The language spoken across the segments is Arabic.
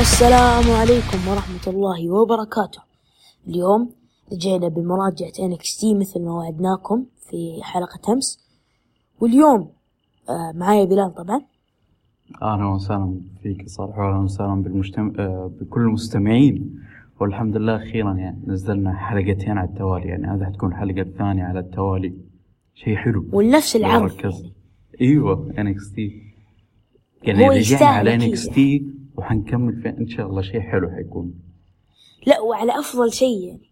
السلام عليكم ورحمة الله وبركاته. اليوم رجعنا بمراجعة NXT مثل ما وعدناكم في حلقة أمس. واليوم آه، معايا بلال طبعا. أهلا وسهلا فيك صالح واهلا وسهلا بالمجتمع آه، بكل المستمعين. والحمد لله أخيرا يعني نزلنا حلقتين على التوالي يعني هذه حتكون الحلقة الثانية على التوالي. شيء حلو. ولنفس العرض. يعني. إيوه NXT يعني رجعنا على NXT وحنكمل في إن شاء الله شيء حلو حيكون. لا وعلى أفضل شيء يعني.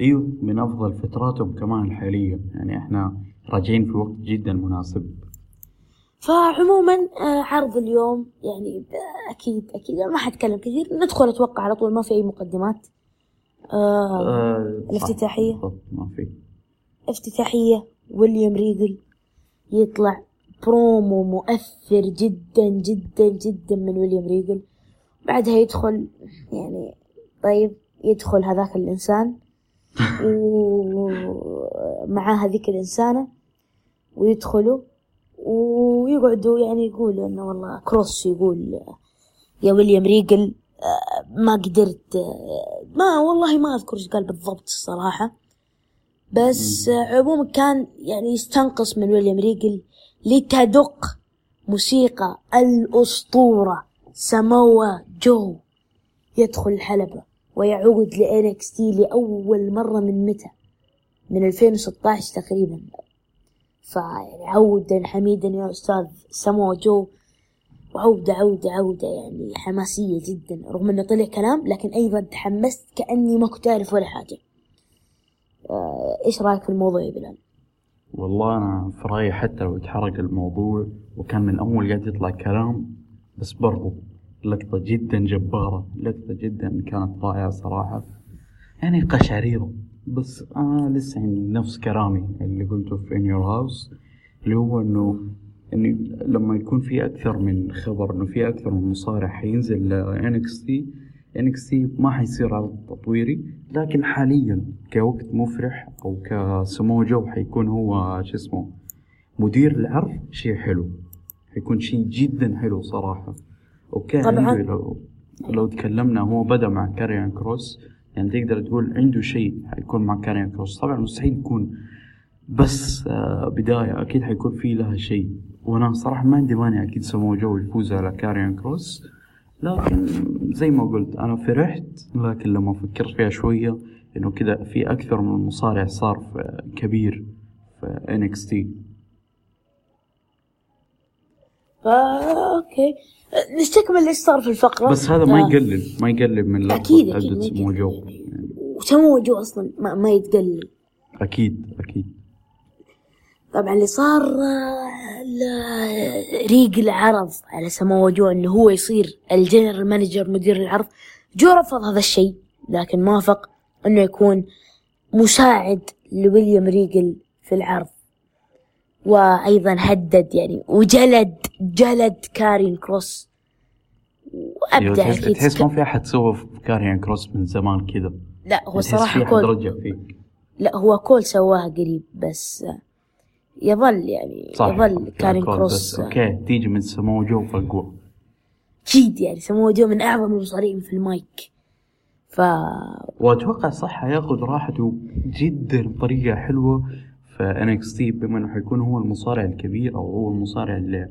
أيوه من أفضل فتراتهم كمان الحاليه يعني إحنا راجعين في وقت جدا مناسب. فعموما آه، عرض اليوم يعني أكيد أكيد ما حتكلم كثير. ندخل أتوقع على طول ما في أي مقدمات. آه آه. بالضبط، ما في. افتتاحية ويليام ريجل يطلع. برومو مؤثر جدا جدا جدا من ويليام ريجل بعدها يدخل يعني طيب يدخل هذاك الإنسان ومعاه هذيك الإنسانة ويدخلوا ويقعدوا يعني يقولوا إنه والله كروس يقول يا ويليام ريجل آه، ما قدرت آه، ما والله ما أذكر إيش قال بالضبط الصراحة. بس عموما كان يعني يستنقص من ويليام ريجل لتدق موسيقى الأسطورة ساموا جو. يدخل الحلبة ويعود ل NXT لأول مرة من متى؟ من 2016 تقريبا. فيعني عودا حميدا يا أستاذ ساموا جو. وعودة عودة عودة يعني حماسية جدا. رغم إنه طلع كلام لكن أيضا تحمست كأني ما كنت أعرف ولا حاجة. آه، إيش رأيك في الموضوع يا بلال؟ والله أنا في رأيي حتى لو يتحرق الموضوع وكان من أول قاعد يطلع كلام بس برضو لقطة جدا جبارة لقطة جدا كانت رائعة صراحة. يعني قشعريرة بس أنا لسه عندي نفس كلامي اللي قلته في In Your House اللي هو إنه إنه لما يكون في أكثر من خبر إنه في أكثر من مصارع حينزل NXT NXT ما حيصير عرض تطويري لكن حاليا كوقت مفرح أو كسمو جو حيكون هو شو اسمه مدير العرض شيء حلو. حيكون شيء جدا حلو صراحة. وكان طبعاً. لو لو تكلمنا هو بدأ مع كاريان كروس يعني تقدر تقول عنده شيء حيكون مع كاريان كروس طبعا مستحيل يكون بس آه، بداية أكيد حيكون في لها شيء. وأنا صراحة ما عندي مانع أكيد سمو جو يفوز على كاريان كروس لكن زي ما قلت أنا فرحت لكن لما فكرت فيها شوية إنه كذا في أكثر من مصارع صار في كبير في NXT أوكي. نستكمل إيش صار في الفقرة؟ بس هذا ما آه، يقلل ما يقلل من يقلل. يعني. وسمو جو أصلا ما, ما يتقلل. أكيد أكيد. طبعا اللي صار ريق العرض على سمو جو انه هو يصير ال general manager مدير العرض جو رفض هذا الشيء لكن ما وافق إنه يكون مساعد لويليام ريجل في العرض. وأيضا هدد يعني وجلد جلد كاريان كروس. تحس, أكيد تحس ما في أحد سوى في كاريان كروس من زمان كذا. لا هو تحس صراحة Cole. رجع لا هو Cole سواها قريب بس يظل يعني صح يظل كاريان كروس. okay تيجي من سمو جو فأقوى أكيد يعني سموه جو من أعظم المصارعين في المايك. ف وأتوقع صح حياخذ راحته جدا بطريقة حلوة في NXT بما إنه حيكون هو المصارع الكبير أو هو المصارع اللي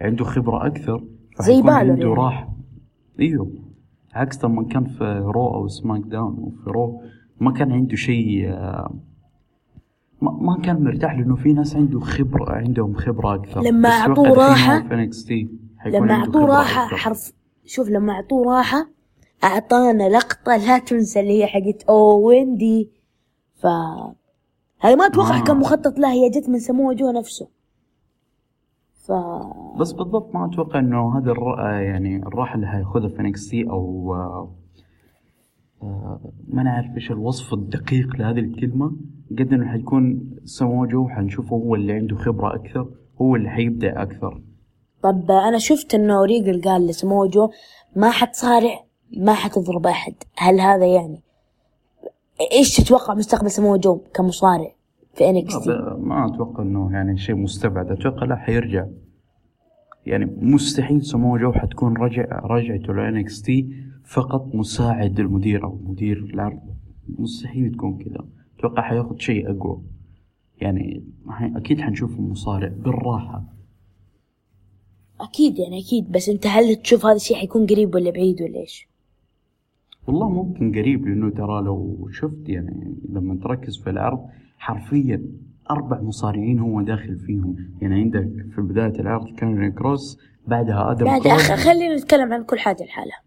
عنده خبرة أكثر زي بالور عنده يعني. راحه إيوه عكس لما كان في Raw أو SmackDown وفي Raw ما كان عنده شيء آه، ما, كان مرتاح لأنه في ناس عنده خبرة عندهم خبرة أكثر لما تي حيكون لما أعطوه راحة. حرف شوف لما أعطوه راحة أعطانا لقطة لا تنسى اللي هي حقت أو ويندي ف هذه ما أتوقع آه. كان مخطط لها هي جت من سموه جو نفسه ف بس بالضبط ما أتوقع إنه هذا الر... آه يعني الراحة اللي حياخذها في أو ما نعرف إيش الوصف الدقيق لهذه الكلمة. قد إنه حيكون سمو جو حنشوفه هو اللي عنده خبرة أكثر هو اللي حيبدع أكثر. طب أنا شفت إنه ريجل قال لسموه جو ما حتصارع ما حتضرب أحد. هل هذا يعني إيش تتوقع مستقبل سموه جو كمصارع في NXT ما أتوقع إنه يعني شيء مستبعد. أتوقع لا حيرجع. يعني مستحيل سمو جو حتكون رجع رجعته ل NXT فقط مساعد المدير أو مدير العرض مستحيل تكون كذا. أتوقع حياخد شيء أقوى. يعني أكيد حنشوف مصارع بالراحة. أكيد يعني أكيد. بس أنت هل تشوف هذا الشيء حيكون قريب ولا بعيد ولا إيش؟ والله ممكن قريب لأنه ترى لو شفت يعني لما تركز في العرض حرفيا أربع مصارعين هو داخل فيهم. يعني عندك في بداية العرض كان كروس بعدها آدم بعد خلينا نتكلم عن كل حاجة لحالها.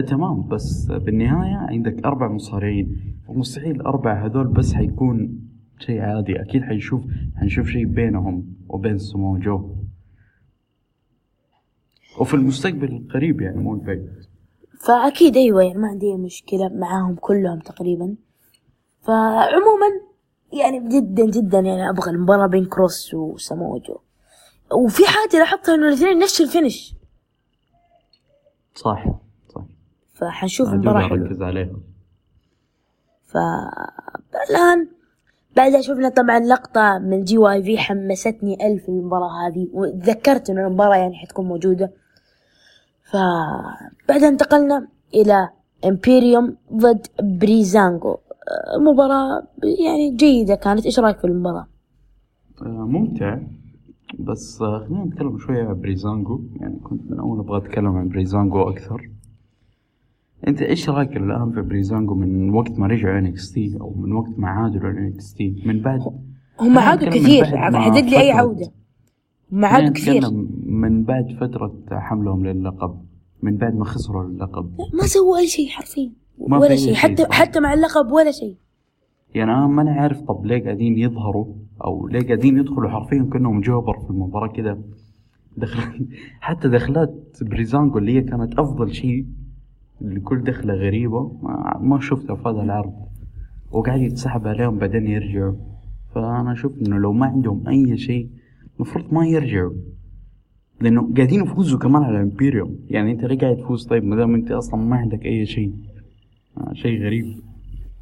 تمام بس بالنهاية عندك أربع مصارعين ومستحيل أربع هذول بس حيكون شيء عادي. أكيد حنشوف حنشوف شيء بينهم وبين سمو جو. وفي المستقبل القريب يعني مو البعيد فأكيد أيوة يعني ما عندي مشكلة معاهم كلهم تقريبا. فعموما يعني جدا جدا يعني أبغى المباراة بين كروس وساموجو وفي حاجة لاحظتها إنه الاثنين نفس الفينش. صح. فحنشوف المباراة حلوة. عليها فالآن بعدها شفنا طبعا لقطة من GYV حمستني ألف المباراة هذه وتذكرت إنه المباراة يعني حتكون موجودة. فبعدها انتقلنا إلى إمبيريوم ضد Breezango مباراة يعني جيدة كانت. إيش رأيك في المباراة؟ آه، ممتع. بس آه، خلينا نتكلم شوية عن بريزانجو يعني كنت من أول أبغى أتكلم عن بريزانجو أكثر. أنت إيش رأيك الآن في بريزانجو من وقت ما رجع NXT أو من وقت ما عادوا NXT؟ من بعد هم عادوا كثير حدد لي أي عودة. هم عادوا كثير. من بعد فترة حملهم للقب من بعد ما خسروا اللقب. ما سووا أي شيء حرفيا ولا شيء حتى صحيح. حتى مع اللقب ولا شيء. يعني أنا ما عارف طب ليه قاعدين يظهروا أو ليه قاعدين يدخلوا حرفيا كأنهم jobber في المباراة كذا دخل حتى دخلات بريزانجو اللي هي كانت أفضل شيء اللي كل دخلة غريبة ما, شفتها في هذا العرض. وقاعد يتسحب عليهم بعدين يرجعوا. فأنا أشوف إنه لو ما عندهم أي شيء المفروض ما يرجعوا. لأنه قاعدين يفوزوا كمان على امبيريوم يعني أنت ليه قاعد تفوز؟ طيب ما دام أنت أصلا ما عندك أي شيء. آه شيء غريب.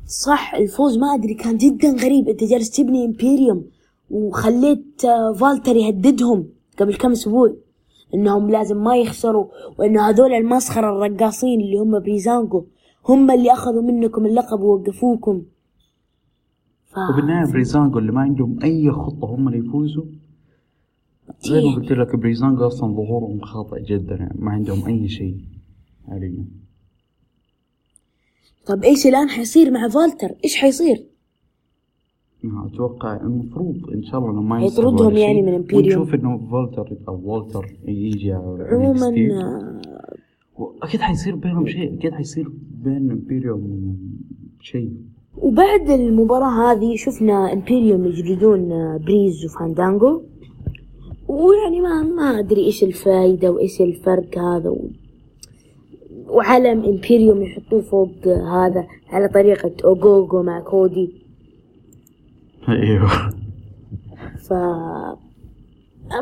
صح الفوز ما أدري كان جدا غريب. أنت جالس تبني امبيريوم وخليت آه، فالتر يهددهم قبل كم أسبوع. إنهم لازم ما يخسروا وانه هذول المسخرة الرقاصين اللي هم بريزانجو هم اللي أخذوا منكم اللقب ووقفوكم ف... وبالنهاية بريزانجو اللي ما عندهم أي خطة هم اللي يفوزوا زي ما قلت لك بريزانجو أصلا ظهورهم خاطئ جدا يعني ما عندهم أي شيء حاليا طب إيش الآن حيصير مع فالتر؟ إيش حيصير؟ أتوقع المفروض إن شاء الله إنه ما يطردهم يعني من امبيريوم ونشوف إنه فالتر أو والتر يجي عموما آه، أكيد حيصير بينهم شيء أكيد حيصير بين امبيريوم شيء. وبعد المباراة هذه شفنا امبيريوم يجلدون آه، بريز وفاندانجو ويعني ما ما أدري إيش الفايدة وإيش الفرق هذا. و... وعلم امبيريوم يحطوه فوق هذا على طريقة اوغوغو مع كودي أيوه. ف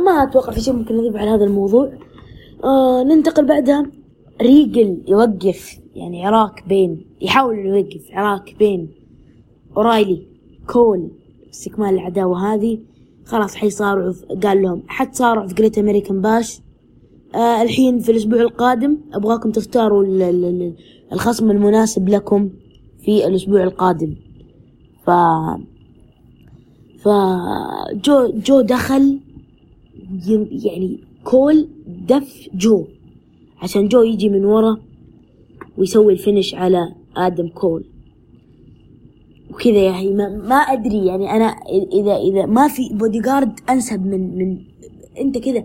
ما أتوقع في شيء ممكن نضيف على هذا الموضوع. آه ننتقل بعدها. ريجل يوقف يعني عراك بين يحاول يوقف عراك بين أورايلي وكول استكمال العداوة هذه. خلاص حيصارعوا قال لهم حتصارعوا في Great American Bash آه الحين في الأسبوع القادم أبغاكم تختاروا الخصم المناسب لكم في الأسبوع القادم. ف ف جو جو دخل يعني كول دف جو. عشان جو يجي من ورا ويسوي ال finish على آدم كول. وكذا أخي ما, ما أدري يعني أنا إذا إذا ما في بودي جارد أنسب من من أنت كذا.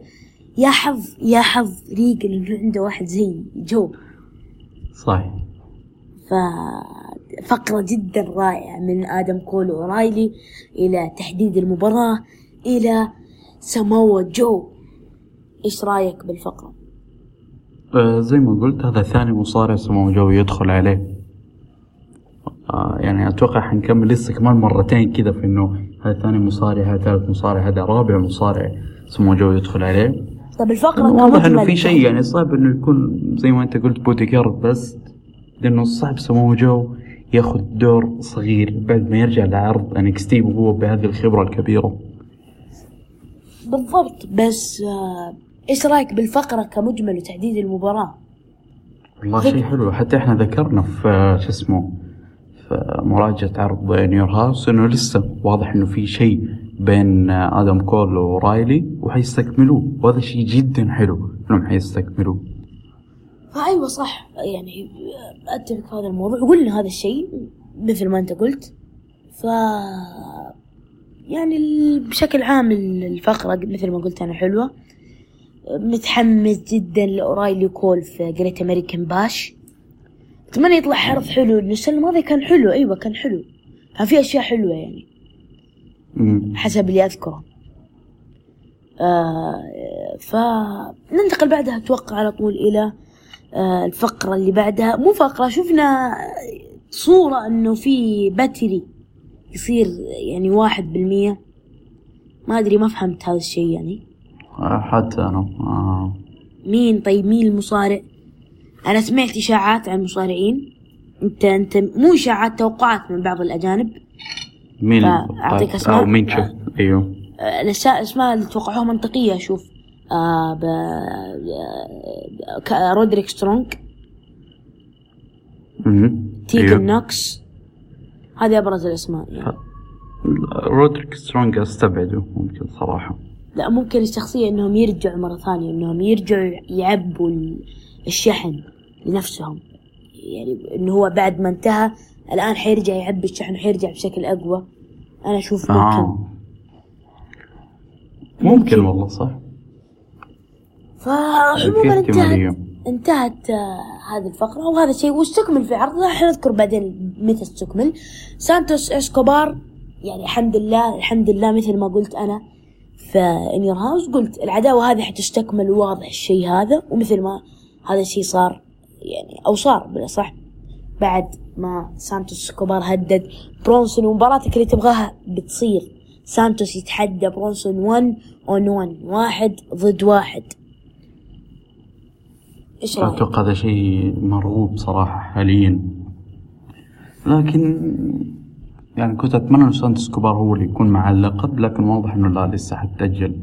يا حظ يا حظ ريجل إنه عنده واحد زي جو. صح ففقرة جدا رائعة من آدم كول وأورايلي إلى تحديد المباراة إلى سماوة جو. إيش رأيك بالفقرة؟ آه زي ما قلت هذا ثاني مصارع سماوة جو يدخل عليه. آه يعني أتوقع حنكمل لسه كمان مرتين كذا في إنه هذا ثاني مصارع هذا ثالث مصارع هذا رابع مصارع اسمه جو يدخل عليه. طيب الفقرة واضح إنه في شيء يعني صعب إنه يكون زي ما أنت قلت بودي جارد بس لأنه صعب سمو جو ياخذ دور صغير بعد ما يرجع لعرض NXT وهو بهذه الخبرة الكبيرة. بالضبط بس آه إيش رأيك بالفقرة كمجمل وتحديد المباراة؟ والله شيء حلو. حتى إحنا ذكرنا في شو اسمه في مراجعة عرض نيور هاوس إنه لسه واضح إنه في شيء بين آدم كول ورايلي وحيستكملوه. وهذا شيء جدا حلو إنهم حيستكملوه. أيوه صح يعني أتفق في هذا الموضوع. وقلنا هذا الشيء مثل ما أنت قلت. ف يعني بشكل عام الفقرة مثل ما قلت أنا حلوة. متحمس جدا لأورايلي كول في جريت أمريكان باش أتمنى يطلع حرف حلو. السنة الماضية كان حلو. أيوة كان حلو. كان في أشياء حلوة يعني. حسب اللي أذكره. آه فننتقل بعدها أتوقع على طول إلى الفقرة اللي بعدها. مو فقرة شفنا صورة إنه في باتري يصير يعني واحد بالمية. ما أدري ما فهمت هذا الشيء يعني. حتى أنا آه. مين؟ طيب مين المصارع؟ أنا سمعت إشاعات عن المصارعين. أنت أنت مو إشاعات توقعات من بعض الأجانب. مين فأعطيك طيب، أسماء؟ أو مين شفت أيوه. آه، اسمها اللي توقعوها آه ب... ك- رودريك سترونج. تيجن أيوه. نوكس هذه أبرز الأسماء يعني. رودريك سترونج أستبعده ممكن صراحة لا ممكن الشخصية إنهم يرجعوا مرة ثانية إنهم يرجعوا يعبوا ال- الشحن لنفسهم يعني إنه هو بعد ما انتهى الآن حيرجع يعبي الشحن وحيرجع بشكل أقوى أنا أشوف ممكن آه. ممكن والله صح فعموما. انتهت انتهت آه، هذه الفقرة وهذا الشيء واستكمل في عرض راح نذكر بعدين متى استكمل سانتوس إسكوبار يعني الحمد لله الحمد لله مثل ما قلت أنا في In Your House قلت العداوة هذه حتستكمل واضح الشيء هذا ومثل ما هذا الشيء صار يعني أو صار بالأصح بعد ما سانتوس إسكوبار هدد برونسون ومباراتك اللي تبغاها بتصير. سانتوس يتحدى برونسون 1 on 1 واحد ضد واحد. إيش رأيك؟ أتوقع هذا شيء مرغوب صراحة حاليا لكن يعني كنت أتمنى إن سانتوس إسكوبار هو اللي يكون مع اللقب لكن واضح إنه لا لسه حتأجل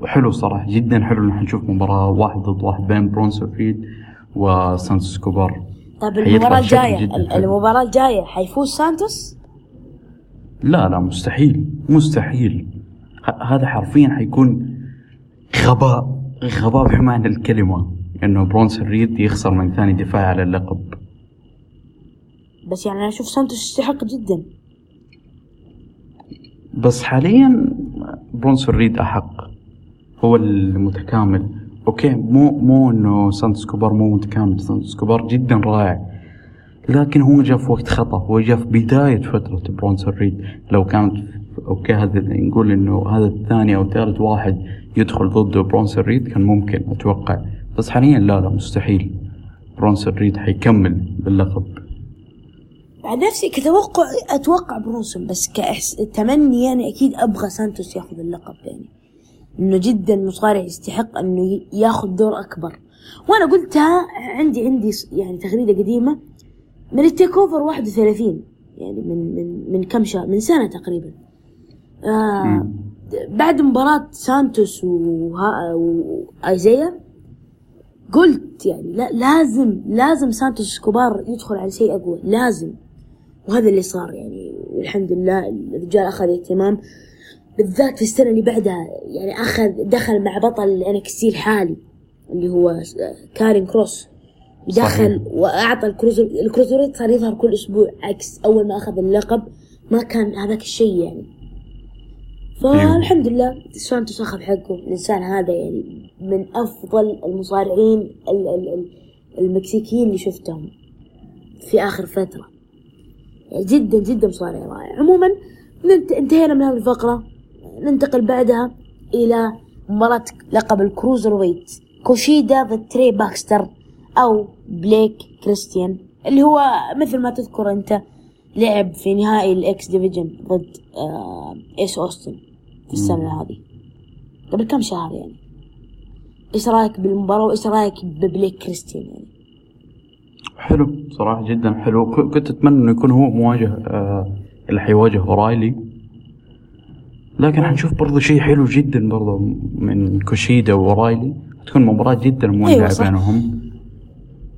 وحلو صراحة جدا حلو إن نشوف مباراة واحد ضد واحد بين برونسون ريد وسانتوس إسكوبار طيب المباراة الجاية. المباراة الجاية حيفوز سانتوس؟ لا لا مستحيل مستحيل هذا حرفيا حيكون غباء غباء بمعنى الكلمة إنه برونسون ريد يخسر من ثاني دفاع على اللقب. بس يعني أنا أشوف سانتوس يستحق جدا. بس حاليا برونسون ريد أحق. هو المتكامل. أوكي مو مو إنه سانتوس إسكوبار مو متكامل. سانتوس إسكوبار جدا رائع. لكن هو جاء في وقت خطأ. هو جاء في بداية فترة برونسون ريد. لو كانت أوكي هذا نقول إنه هذا الثاني أو ثالث واحد يدخل ضده برونسون ريد كان ممكن أتوقع. بس حاليا لا لا مستحيل. برونسون ريد حيكمل باللقب. بعد نفسي كتوقع أتوقع برونسون بس كإحس... تمني يعني أكيد أبغى سانتوس ياخذ اللقب يعني. إنه جدا مصارع يستحق إنه ياخذ دور أكبر. وأنا قلتها عندي عندي يعني تغريدة قديمة. من التيك أوفر 31 يعني من من من كم شهر من سنة تقريبا. آه. بعد مباراة سانتوس وايزيا قلت يعني لا لازم لازم سانتوس كوبار يدخل على شيء أقوى لازم. وهذا اللي صار يعني والحمد لله الرجال أخذ اهتمام بالذات في السنة اللي بعدها يعني اخذ دخل مع بطل NXT الحالي اللي هو كاريون كروس. دخل صحيح. واعطى ال cruiser ال cruiserweight صار يظهر كل أسبوع عكس أول ما أخذ اللقب ما كان هذاك الشيء يعني. فالحمد لله سانتوس اخذ حقه الإنسان هذا يعني من أفضل المصارعين ال- ال- ال- المكسيكيين اللي شفتهم في آخر فترة. يعني جدا جدا مصارع رائع. عموما انتهينا من هذه الفقرة. ننتقل بعدها إلى مباراة لقب ال cruiserweight كوشيدا ضد تري باكستر أو بليك كريستيان اللي هو مثل ما تذكر أنت لعب في نهائي ال X Division ضد آه إيس أوستن في السنة هذه. قبل كم شهر يعني؟ إيش رأيك بالمباراة وإيش رأيك ببليك كريستيان يعني؟ حلو صراحة جدا حلو. كنت أتمنى إنه يكون هو مواجه آه اللي حيواجه رايلي لكن حنشوف برضو شيء حلو جدا برضو من كوشيدا ورايلي تكون مباراة جدا مولعة أيوة. بينهم.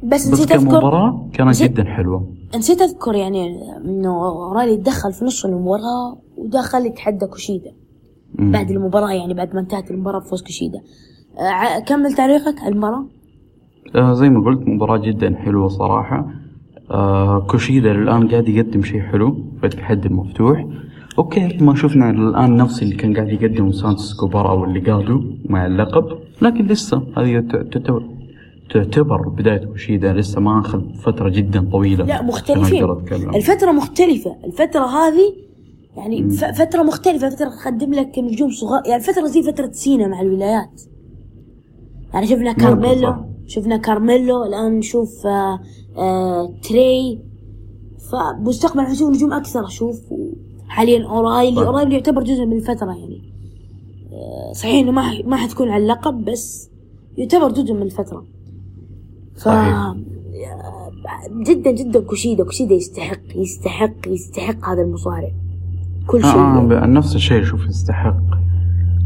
بس بس نسيت اذكر كمباراة كانت جدا حلوة. نسيت أذكر يعني إنه رايلي تدخل في نص المباراة ودخل يتحدى كوشيدا. بعد المباراة يعني بعد ما انتهت المباراة بفوز كوشيدا. آه، كمل تعليقك على المباراة. آه زي ما قلت مباراة جدا حلوة صراحة. آه كوشيدا الآن قاعد يقدم شيء حلو في التحدي المفتوح. أوكي ما شفنا الآن نفس اللي كان قاعد يقدمه سانتوس إسكوبار أو اللي قدمه مع اللقب لكن لسه هذه تعتبر تعتبر بداية كوشيدا لسه ما أخذ فترة جدا طويلة. لا مختلفين. الفترة مختلفة. الفترة هذه يعني ف- فترة مختلفة فترة تقدم لك نجوم صغار. يعني الفترة زي فترة سينا مع الولايات. يعني شفنا. كارميلو شفنا كارميلو الآن نشوف آه آه تري. فمستقبلا حنشوف نجوم أكثر أشوف حاليا أورايلي صح. أورايلي يعتبر جزء من الفترة يعني. آه صحيح إنه ما ما حتكون على اللقب بس يعتبر جزء من الفترة. ف. جدا جدا كوشيدا كوشيدا يستحق يستحق يستحق هذا المصارع كل شيء آه يعني. آه نفس الشيء أشوف يستحق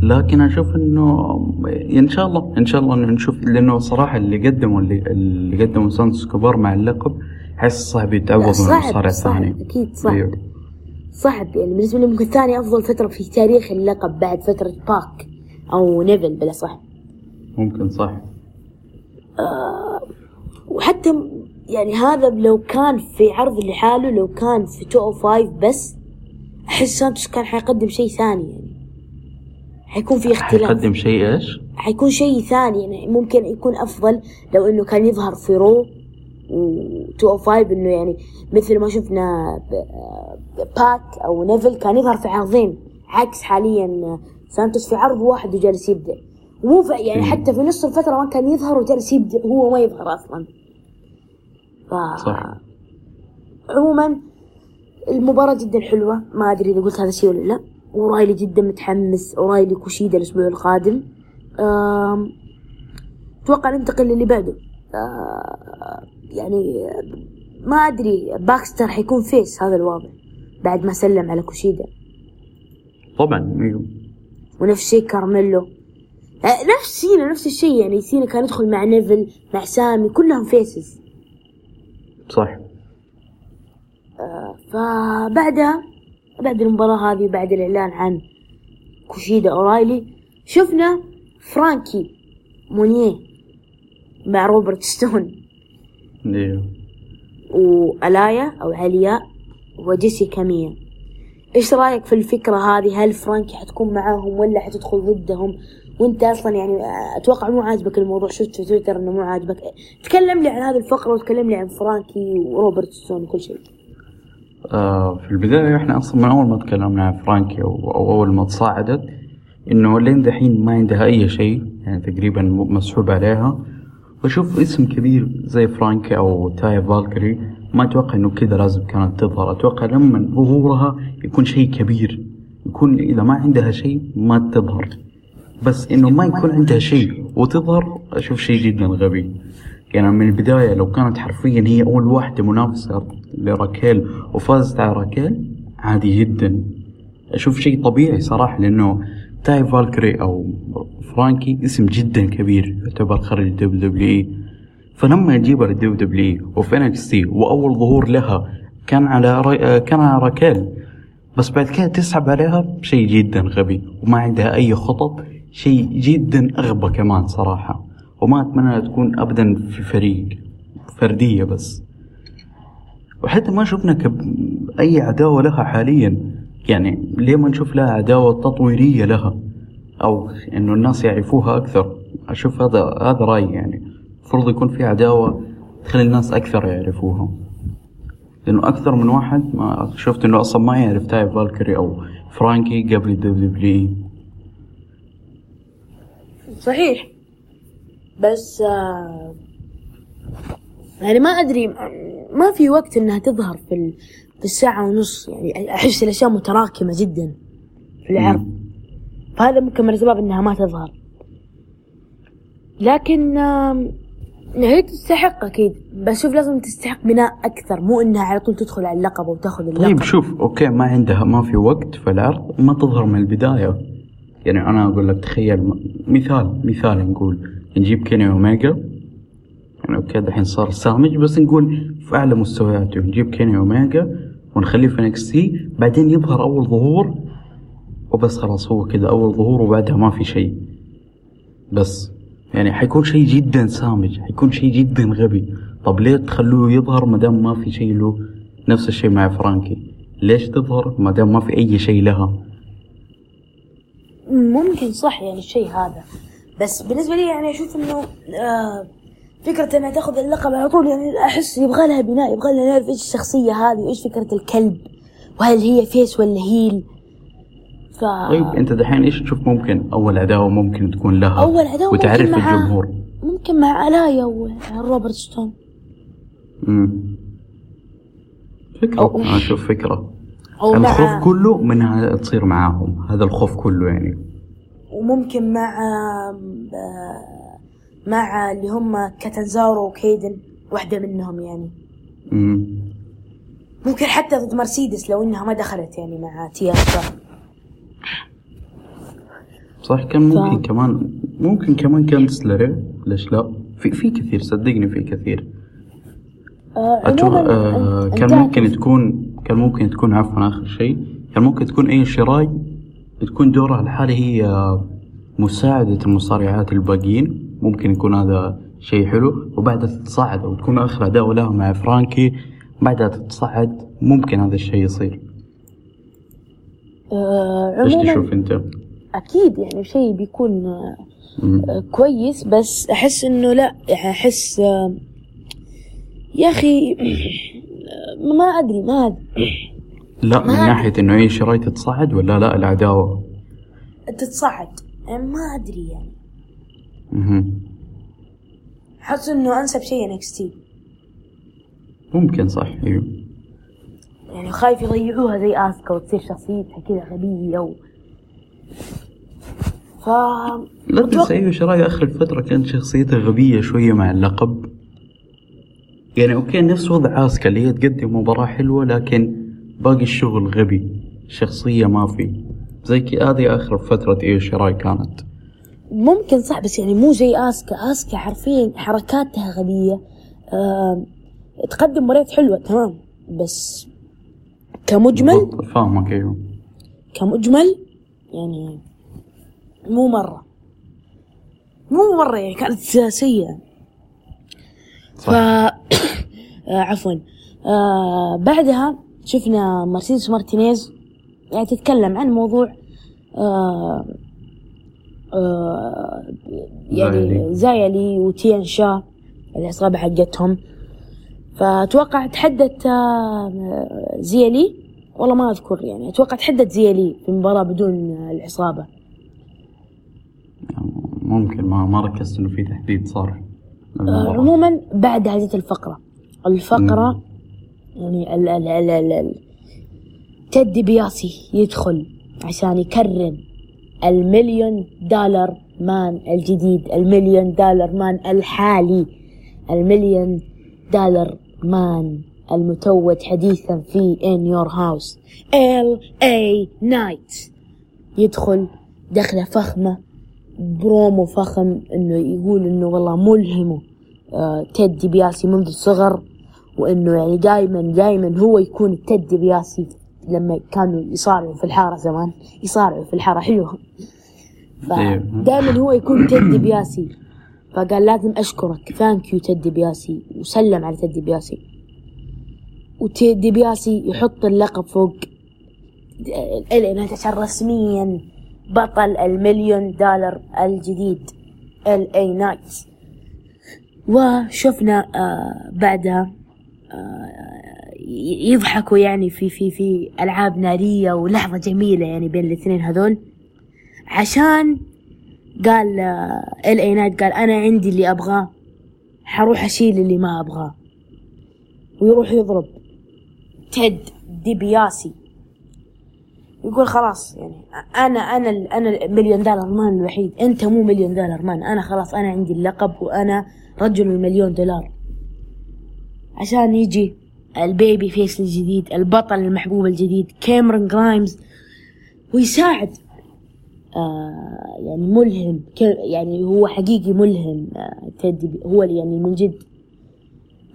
لكن أشوف إنه إن شاء الله إن شاء الله إنه نشوف لأنه صراحة اللي قدموا اللي, اللي قدموا سانتوس إسكوبار مع اللقب حس صعب يتعوض من المصارع صعب الثاني أكيد صعب أيوه. صعب يعني بالنسبة لي ممكن ثاني أفضل فترة في تاريخ اللقب بعد فترة باك أو نيفل بلا صح ممكن صح وحتى يعني هذا لو كان في عرض لحاله لو كان في 205 بس أحس سانتوس كان حيقدم شيء ثاني يعني. حيكون في اختلاف. حيقدم شيء إيش؟ حيكون شيء ثاني يعني ممكن يكون أفضل لو إنه كان يظهر في Raw و 205 إنه يعني مثل ما شفنا ب- باك أو نيفل كان يظهر في عرضين. عكس حاليا سانتوس في عرض واحد وجالس يبدع في يعني. حتى في نص الفترة ما كان يظهر وجالس يبدع هو ما يظهر أصلا. ف... صح. عموما المباراة جدا حلوة. ما أدري إذا قلت هذا الشيء ولا لا. أورايلي جدا متحمس. أورايلي كوشيدا الأسبوع القادم. أم... أتوقع ننتقل للي بعده. آه، يعني ما أدري. باكستر حيكون face هذا الواضح بعد ما سلم على كوشيدا. طبعا أيوه. ونفس الشيء كارميلو. نفس سينا نفس الشيء. يعني سينا كان يدخل مع نيفل مع سامي كلهم faces صح. فبعدها بعد المباراة هذه وبعد الإعلان عن كوشيدا أورايلي شفنا فرانكي مونيه مع روبرت ستون. أيوه وألايا أو علياء وجيسي كاميا. إيش رأيك في الفكرة هذه؟ هل فرانكي حتكون معاهم ولا حتدخل ضدهم؟ وانت أصلا يعني أتوقع مو عاجبك الموضوع. شفت في تويتر إنه مو عاجبك. تكلم لي عن هذه الفقرة وتكلم لي عن فرانكي وروبرت ستون وكل شيء. آه في البداية إحنا أصلا من أول ما تكلمنا عن فرانكي أو, أول ما تعاقدت إنه لين دحين ما عندها أي شيء يعني تقريبا مسحوب عليها. وأشوف اسم كبير زي فرانكي أو تايا فالكري ما أتوقع إنه كذا لازم كانت تظهر. أتوقع لما ظهورها يكون شيء كبير يكون إذا ما عندها شيء ما تظهر. بس إنه ما يكون عندها شيء. وتظهر أشوف شيء جدا غبي. يعني من البداية لو كانت حرفيا هي أول واحدة منافسة لراكيل وفازت على راكيل عادي جدا. أشوف شيء طبيعي صراحة لأنه تايا فالكري أو فرانكي اسم جدا كبير يعتبر خارج ال WWE. فلما يجيبها لل WWE وفي NXT وأول ظهور لها كان على را... كان على راكيل. بس بعد كده تسحب عليها شيء جدا غبي. وما عندها أي خطط شيء جدا أغبى كمان صراحة. وما أتمنى تكون أبدا في فريق فردية بس. وحتى ما شفنا كب... أي عداوة لها حاليا. يعني ليه ما نشوف لها عداوة تطويرية لها؟ أو إنه الناس يعرفوها أكثر. أشوف هذا هذا رأيي يعني. المفروض يكون في عداوة تخلي الناس أكثر يعرفوها. لأنه أكثر من واحد ما شفت إنه أصلا ما يعرف Taya Valkyrie أو فرانكي قبل ال WWE صحيح. بس آه يعني ما أدري ما في وقت إنها تظهر في ال- في الساعة ونص. يعني أحس الأشياء متراكمة جدا في العرض. فهذا ممكن من الاسباب إنها ما تظهر. لكن آم، هي تستحق أكيد. بس شوف لازم تستحق بناء أكثر. مو إنها على طول تدخل على اللقب وتاخذ اللقب. طيب شوف أوكي ما عندها ما في وقت في العرض ما تظهر من البداية. يعني أنا أقول لك تخيل مثال مثال نقول نجيب كيني أوميجا. يعني أوكي دحين صار سامج بس نقول في أعلى مستوياته. نجيب كيني أوميجا ونخليه في NXT بعدين يظهر أول ظهور وبس خلاص هو كذا أول ظهور وبعدها ما في شيء. بس يعني حيكون شيء جدا سامج حيكون شيء جدا غبي. طب ليه تخلوه يظهر ما دام ما في شيء له نفس الشيء مع فرانكي؟ ليش تظهر ما دام ما في أي شيء لها؟ ممكن صح يعني الشيء هذا. بس بالنسبة لي يعني أشوف إنه آه فكرة إنها تاخذ اللقب على طول يعني أحس يبغى لها بناء يبغى لها نعرف إيش الشخصية هذه وإيش فكرة الكلب؟ وهل هي face ولا heel ف طيب أنت دحين إيش تشوف ممكن؟ أول عداوة ممكن تكون لها أول عداوة وتعرف ممكن مع الجمهور. ممكن مع علياء وروبرت ستون. امم فكرة أو- أنا أشوف فكرة. أو الخوف مع كله منها تصير معاهم هذا الخوف كله يعني. وممكن مع مع اللي هم كاتنزارو وكيدن واحدة منهم يعني. امم ممكن حتى ضد مرسيدس لو إنها ما دخلت يعني مع تياسا صح كان ممكن ف- كمان ممكن كمان كان تسلري ليش لا؟ في في كثير صدقني في كثير. آه أتوقع عموما آه كان ممكن تكون كان ممكن تكون عفوا آخر شيء كان ممكن تكون أي شراي تكون دورها الحالي هي مساعدة المصارعات الباقيين ممكن يكون هذا شيء حلو وبعدها تتصاعد أو تكون آخر عداوة لها مع فرانكي بعدها تتصاعد ممكن هذا الشيء يصير آه إيش تشوف أنت؟ أكيد يعني شيء بيكون آه. آه، كويس بس أحس إنه لا يعني أحس آه يا أخي آه، ما أدري ما أدري. لا من ما- ناحية إنه أي شراي تتصاعد ولا لا؟ العداوة؟ تتصعد ما أدري يعني. مهم. احس إنه أنسب شيء NXT ممكن صح. أيوه يعني خايف يضيعوها زي آسكا وتصير شخصيتها كذا غبية و ف لا بس أيوه شراي آخر الفترة كانت شخصيتها غبية شوية مع اللقب؟ يعني أوكي نفس وضع اسكا اللي هي تقدم مباراة حلوة لكن باقي الشغل غبي شخصية ما في. زي كي هذه آخر فترة ايو شراي كانت. ممكن صح بس يعني مو زي آسكا. آسكا حرفيا حركاتها غبية. آه تقدم مباريات حلوة تمام. بس كمجمل؟ فاهمك أيوه. كمجمل يعني مو مرة. مو مرة يعني كانت سيئة. ف صح. آه عفوا. آه بعدها شفنا مرسيدس مارتينيز يعني تتكلم عن موضوع آه آه يعني زايلي. وتيان شا العصابة حقتهم. فأتوقع تحدت آه زيلي. والله ما أذكر يعني أتوقع تحدت زيلي في المباراة بدون آه، العصابة ممكن ما ما ركزت إنه في تحديد صار. آه. عموما بعد هذه الفقرة. الفقرة يعني ال ال ال ال ال تيد بياسي يدخل عشان يكرم ال million dollar man الجديد ال million dollar man الحالي ال million dollar man المتوج حديثا في In Your House LA Knight يدخل دخله فخمة برومو فخم إنه يقول إنه والله ملهمه آه تيد بياسي منذ الصغر. وإنه يعني دائما دائما هو يكون تيد بياسي لما كانوا يصارعوا في الحارة زمان. يصارعوا في الحارة حلوة. إيه. فدائما هو يكون تيد بياسي. فقال لازم أشكرك. thank you تيد بياسي. وسلم على تيد بياسي. وتيد بياسي يحط اللقب فوق الانات عشان رسميا بطل المليون دولار الجديد LA Knight وشفنا آه بعدها آه يضحكوا يعني في في في ألعاب نارية ولحظة جميلة يعني بين الاثنين هذول. عشان قال LA Knight قال أنا عندي اللي أبغاه حروح أشيل اللي ما أبغاه. ويروح يضرب. تيد ديبياسي. يقول خلاص يعني أنا أنا أنا ال million dollar man الوحيد. أنت مو million dollar man. أنا خلاص أنا عندي اللقب وأنا رجل المليون دولار. عشان يجي ال babyface الجديد البطل المحبوب الجديد كاميرون جرايمز ويساعد آه يعني ملهم يعني هو حقيقي ملهم آه تيدي هو يعني من جد.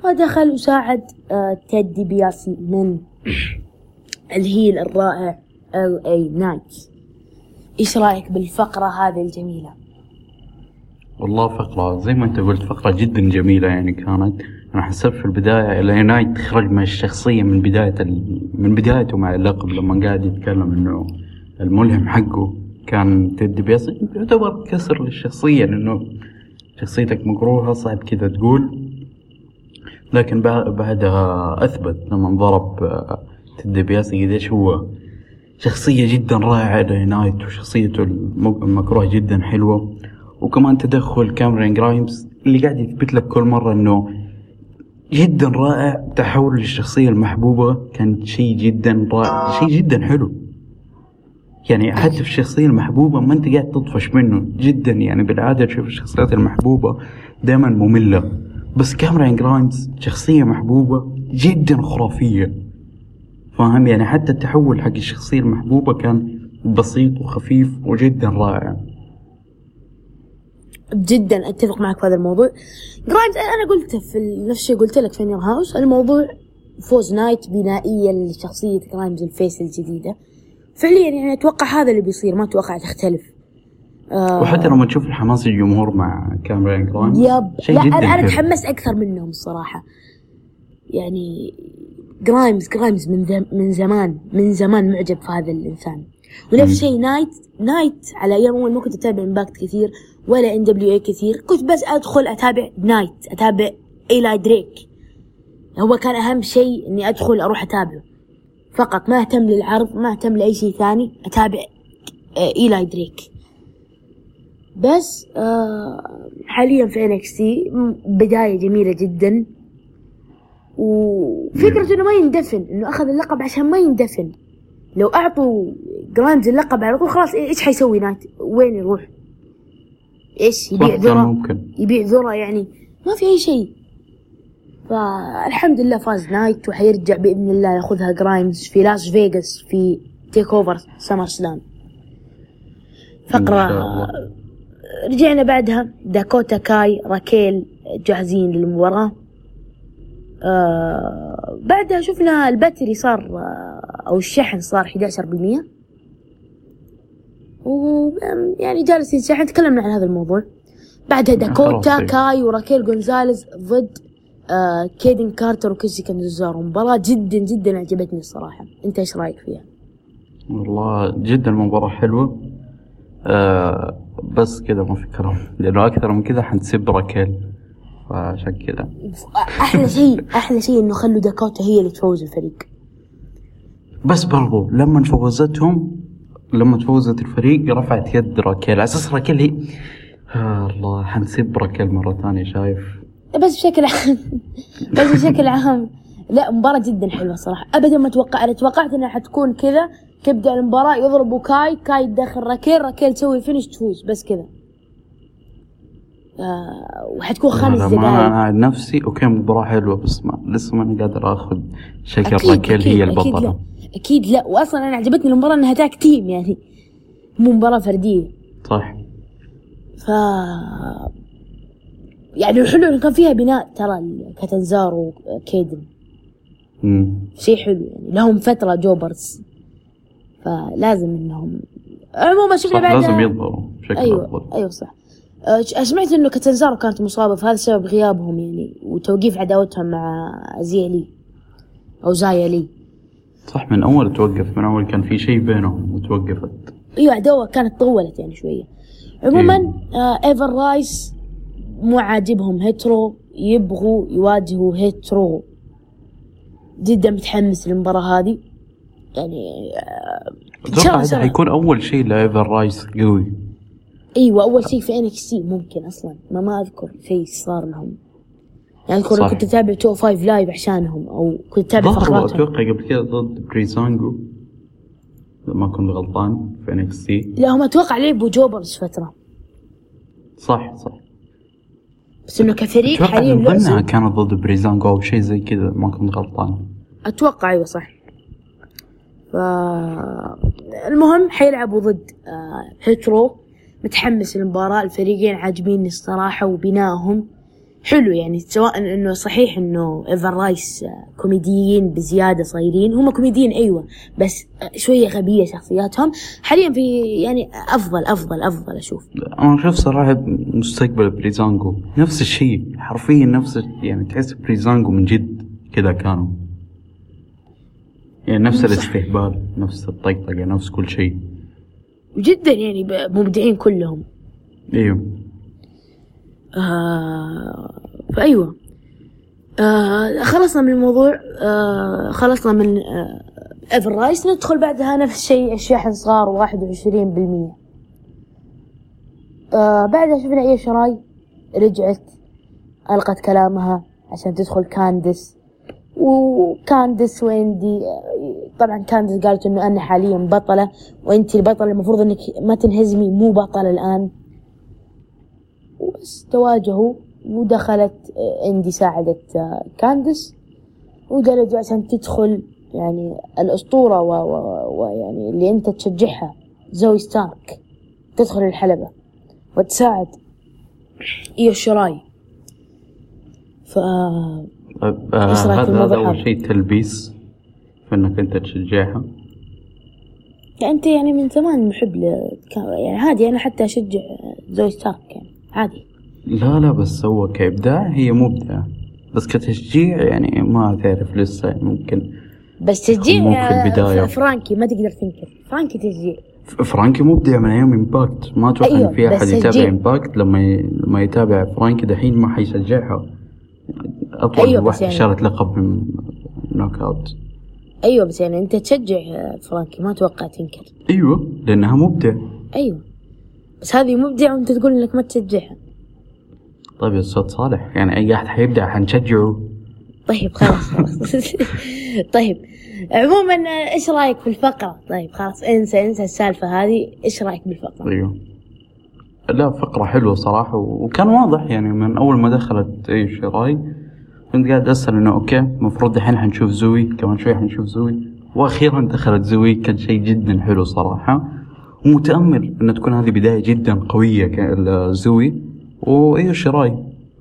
فدخل وساعد آه تيدي بياسي من ال heel الرائع LA Knight إيش رأيك بالفقرة هذه الجميلة؟ والله فقرة زي ما أنت قلت فقرة جدا جميلة يعني كانت. أنا حسبت في البداية. LA Knight خرج من الشخصية من بداية ال... من بدايته مع اللقب لما قاعد يتكلم إنه الملهم حقه كان تيد بياسي يعتبر كسر للشخصية لأنه شخصيتك مكروهة صعب كذا تقول. لكن بعدها أثبت لما ضرب آه، تيد بياسي قديش هو شخصية جدا رائعة لنايت وشخصيته المكروهة جدا حلوة. وكمان تدخل كاميرون جرايمز اللي قاعد يثبت لك كل مرة إنه جدا رائع. تحول للشخصية المحبوبة كان شيء جدا رائع. شيء جدا حلو. يعني حتى في الشخصية المحبوبة ما أنت قاعد تطفش منه. جدا يعني بالعادة تشوف الشخصيات المحبوبة دائما مملة. بس كاميرون جرايمز شخصية محبوبة جدا خرافية. فاهم؟ يعني حتى التحول حق الشخصية المحبوبة كان بسيط وخفيف وجدا رائع. جدا أتفق معك في هذا الموضوع. جرايمز أنا قلت في نفس الشيء قلت لك في In Your House الموضوع فوز نايت بنائيا لشخصية جرايمز ال face الجديدة. فعليا يعني أتوقع هذا اللي بيصير ما أتوقع تختلف. آه وحتى لما تشوف الحماس الجمهور مع Cameron Grimes. yep. شيء لا جدا أنا أتحمس أكثر منهم الصراحة يعني Grimes Grimes من من زمان من زمان معجب في هذا الإنسان. ونفس الشيء Knight Knight على أيام أول ما كنت أتابع Impact كثير ولا NWA كثير. كنت بس أدخل أتابع Knight أتابع Eli Drake هو كان أهم شيء إني أدخل أروح أتابعه. فقط ما اهتم للعرض ما اهتم لأي شيء ثاني أتابع Eli Drake بس آه حاليا في NXT بداية جميلة جدا. وفكرة إنه ما يندفن إنه أخذ اللقب عشان ما يندفن. لو أعطوا Grimes اللقب على طول خلاص إيش حيسوي Knight وين يروح؟ إيش؟ يبيع ذرة. يبيع ذرة يعني. ما في أي شيء. فالحمد لله فاز Knight وحيرجع بإذن الله ياخذها Grimes في لاس فيغاس في TakeOver SummerSlam فقرة رجعنا بعدها. Dakota Kai Raquel جاهزين للمباراة. آه بعدها شفنا ال battery صار آه أو الشحن صار 11% ويعني جالس ينشحن تكلمنا عن هذا الموضوع. بعدها Dakota Kai و Raquel Gonzalez ضد آه Kayden Carter و Kacy Catanzaro مباراة جدا جدا عجبتني الصراحة. أنت إيش رأيك فيها؟ والله جدا مباراة حلوة. آه بس كذا ما في كلام. لأنه أكثر من كذا حنسيب راكيل. فعشان كذا أحلى شيء أحلى شيء إنه خلوا داكوتا هي اللي تفوز الفريق. بس برضو لما فوزتهم لما تفوزت الفريق رفعت يد راكيل. على أساس راكيل هي آه الله حنسيب راكيل مرة ثانية شايف؟ بس بشكل عام بس بشكل عام. لا مباراة جدا حلوة صراحة. ابدا ما توقع أنا توقعت إنها حتكون كذا. تبدا المباراة يضربوا Kai Kai يدخل Raquel Raquel تسوي finish تفوز بس كذا. آه وحتكون خمس دقائق أنا عن نفسي okay مباراة حلوة بس ما لسه ماني قادر آخذ شكل Raquel هي البطلة. أكيد لا. أكيد لا واصلا أنا عجبتني المباراة إنها tag team يعني مو مباراة فردية. صح. ف يعني الحلو انه كان فيها بناء ترى كاتنزارو وكيدن. شيء حلو يعني لهم فترة جوبرز فلازم إنهم عموما شفنا بعد لازم يظهروا بشكل أيوه أفضل. أيوه صح. أه سمعت إنه كاتنزارو كانت مصابة فهذا سبب غيابهم يعني وتوقيف عداوتهم مع زيا لي أو زايا لي صح من أول توقف من أول كان في شيء بينهم وتوقفت. إيوه عداوة كانت طولت يعني شوية. عموما آه Ever-Rise مو عاجبهم Hit Row يبغوا يواجهوا Hit Row. جدا متحمس للمباراة هذه. يعني آه أتوقع هذا حيكون أول شيء ل Ever-Rise قوي. إيوه أول شيء في NXT ممكن أصلا. ما ما أذكر شيء صار لهم يعني اذكر كنت أتابع 205 Live عشانهم أو كنت أتابع ظهروا أتوقع قبل كذا ضد Breezango إذا ما كنت غلطان في NXT لا هم أتوقع لعبوا jobbers فترة. صح صح. بس إنه كفريق حاليا ضمنها لوسن كانت ضد Breezango أو شيء زي كذا ما كنت غلطان. أتوقع أيوه صح. ف المهم حيلعبوا ضد آه، Hit Row متحمس للمباراة الفريقين عاجبيني الصراحة وبنائهم. حلو يعني سواء إنه صحيح إنه Ever-Rise آه، كوميديين بزيادة صايرين هم كوميديين أيوه بس آه، شوية غبية شخصياتهم. حاليا في يعني أفضل أفضل أفضل أشوف. أنا أشوف صراحة مستقبل بريزانجو نفس الشيء حرفيا نفس يعني تحس بريزانجو من جد كذا كانوا. يعني نفس. الاستهبال نفس الطقطقة نفس كل شيء. جدا يعني مبدعين كلهم. أيوه. آه فأيوة آه خلصنا من الموضوع. آه خلصنا من آه ايفر رايس ندخل بعدها نفس الشيء الشاحن صغار واحد وعشرين بالمية. آه بعدها شفنا إيه شراي؟ رجعت ألقت كلامها عشان تدخل كاندس وكاندس ويندي آه، طبعا كاندس قالت إنه أنا حاليا بطلة وأنتي البطلة المفروض إنك ما تنهزمي مو بطلة الآن. وبس تواجهوا ودخلت آه، اندي ساعدت آه، كاندس. ودرجوا عشان تدخل يعني الأسطورة ويعني اللي أنت تشجعها زوي ستارك. تدخل الحلبة وتساعد إيو شراي. ف آه هذا هذا أول هذا؟ شيء تلبيس في إنك أنت تشجعها. أنت يعني من زمان محب ل... يعني عادي أنا حتى أشجع Zoey Stark يعني. عادي. لا لا بس هو كإبداع هي مبدعة. بس كتشجيع يعني ما تعرف لسه يعني ممكن بس تشجيع في البداية. آه، Franky ما تقدر تنكر. Franky تشجيع. Franky مبدع من أيام Impact ما أتوقع أيوة، ان في أحد يتابع. Impact لما ي... لما يتابع Franky دحين ما حيشجعها. اطول أيوة، واحد يعني- شارت لقب من Knockout أيوة بس يعني أنت تشجع آه، فرانكي. ما أتوقع تنكر. أيوه لأنها مبدع. أيوه. بس هذه مبدعة وأنت تقول إنك ما تشجعها. طيب يا أستاذ صالح يعني أي احد حيبدع حنشجعه؟ طيب خلاص خلاص. طيب عموما إيش رأيك في الفقرة؟ طيب خلاص انسى انسى السالفة هذه. إيش رأيك بالفقرة؟ أيوه. لا فقرة حلوة صراحة وكان واضح يعني من أول ما دخلت أي شراي كنت قاعد أسأل إنه okay المفروض دحين حنشوف Zoey كمان شوي حنشوف Zoey وأخيرا دخلت Zoey كان شيء جدا حلو صراحة. ومتأمل إن تكون هذه بداية جدا قوية ك- ل Zoey و Io Shirai